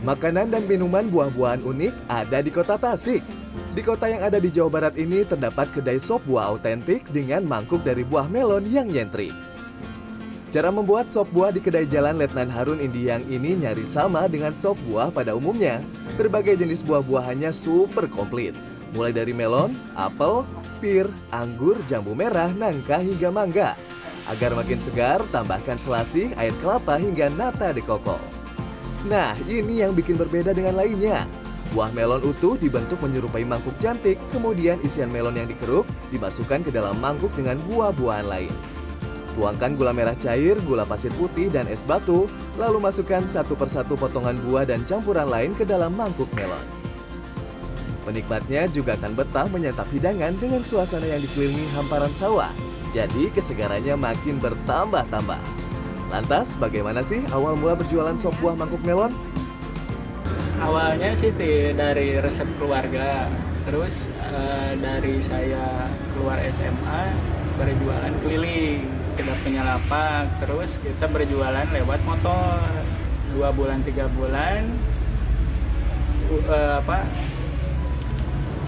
Makanan dan minuman buah-buahan unik ada di kota Tasik. Di kota yang ada di Jawa Barat ini terdapat kedai sop buah autentik dengan mangkuk dari buah melon yang nyentrik. Cara membuat sop buah di kedai jalan Letnan Harun Indiang ini nyaris sama dengan sop buah pada umumnya. Berbagai jenis buah-buahannya super komplit. Mulai dari melon, apel, pir, anggur, jambu merah, nangka hingga mangga. Agar makin segar, tambahkan selasih, air kelapa hingga nata de coco. Nah, ini yang bikin berbeda dengan lainnya. Buah melon utuh dibentuk menyerupai mangkuk cantik, kemudian isian melon yang dikeruk dimasukkan ke dalam mangkuk dengan buah-buahan lain. Tuangkan gula merah cair, gula pasir putih, dan es batu, lalu masukkan satu persatu potongan buah dan campuran lain ke dalam mangkuk melon. Penikmatnya juga akan betah menyantap hidangan dengan suasana yang dikelilingi hamparan sawah, jadi kesegarannya makin bertambah-tambah. Lantas, bagaimana sih awal mula berjualan sop buah mangkuk melon? awalnya sih dari resep keluarga. Terus eh, dari saya keluar SMA berjualan keliling. Kita punya lapak terus kita berjualan lewat motor. Dua bulan tiga bulan u- eh, apa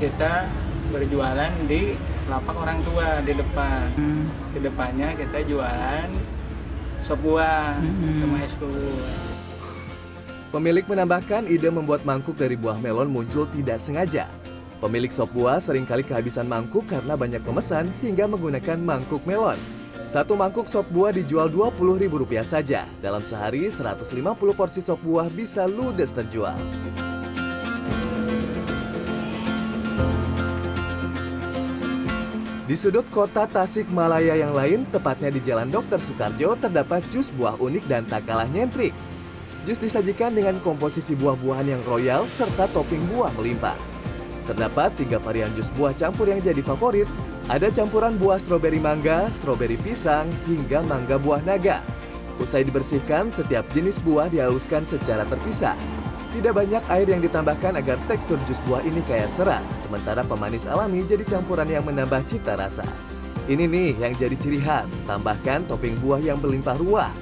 kita berjualan di lapak orang tua di depan. Di depannya kita jualan sop buah sama es Pemilik menambahkan ide membuat mangkuk dari buah melon muncul tidak sengaja. Pemilik sop buah sering kali kehabisan mangkuk karena banyak pemesan hingga menggunakan mangkuk melon. Satu mangkuk sop buah dijual Rp20.000 saja. Dalam sehari, 150 porsi sop buah bisa ludes terjual. Di sudut kota Tasikmalaya yang lain, tepatnya di Jalan Dr. Soekarjo, terdapat jus buah unik dan tak kalah nyentrik. Jus disajikan dengan komposisi buah-buahan yang royal serta topping buah melimpah. Terdapat tiga varian jus buah campur yang jadi favorit. Ada campuran buah stroberi mangga, stroberi pisang, hingga mangga buah naga. Usai dibersihkan, setiap jenis buah dihaluskan secara terpisah. Tidak banyak air yang ditambahkan agar tekstur jus buah ini kaya serat, sementara pemanis alami jadi campuran yang menambah cita rasa. Ini nih yang jadi ciri khas, tambahkan topping buah yang berlimpah ruah.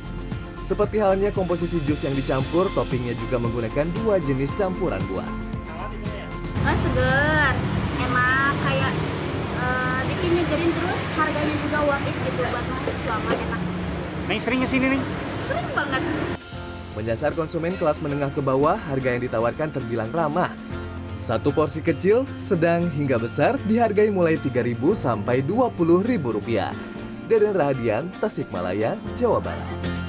Seperti halnya komposisi jus yang dicampur, toppingnya juga menggunakan dua jenis campuran buah. Oh, seger, enak kayak eh, bikin nyegerin terus harganya juga worth it gitu buat mahasiswa mah enak. Neng sering ke sini nih Sering banget. Menyasar konsumen kelas menengah ke bawah, harga yang ditawarkan terbilang ramah. Satu porsi kecil, sedang hingga besar dihargai mulai Rp3.000 sampai Rp20.000. Deden Rahadian, Tasikmalaya, Jawa Barat.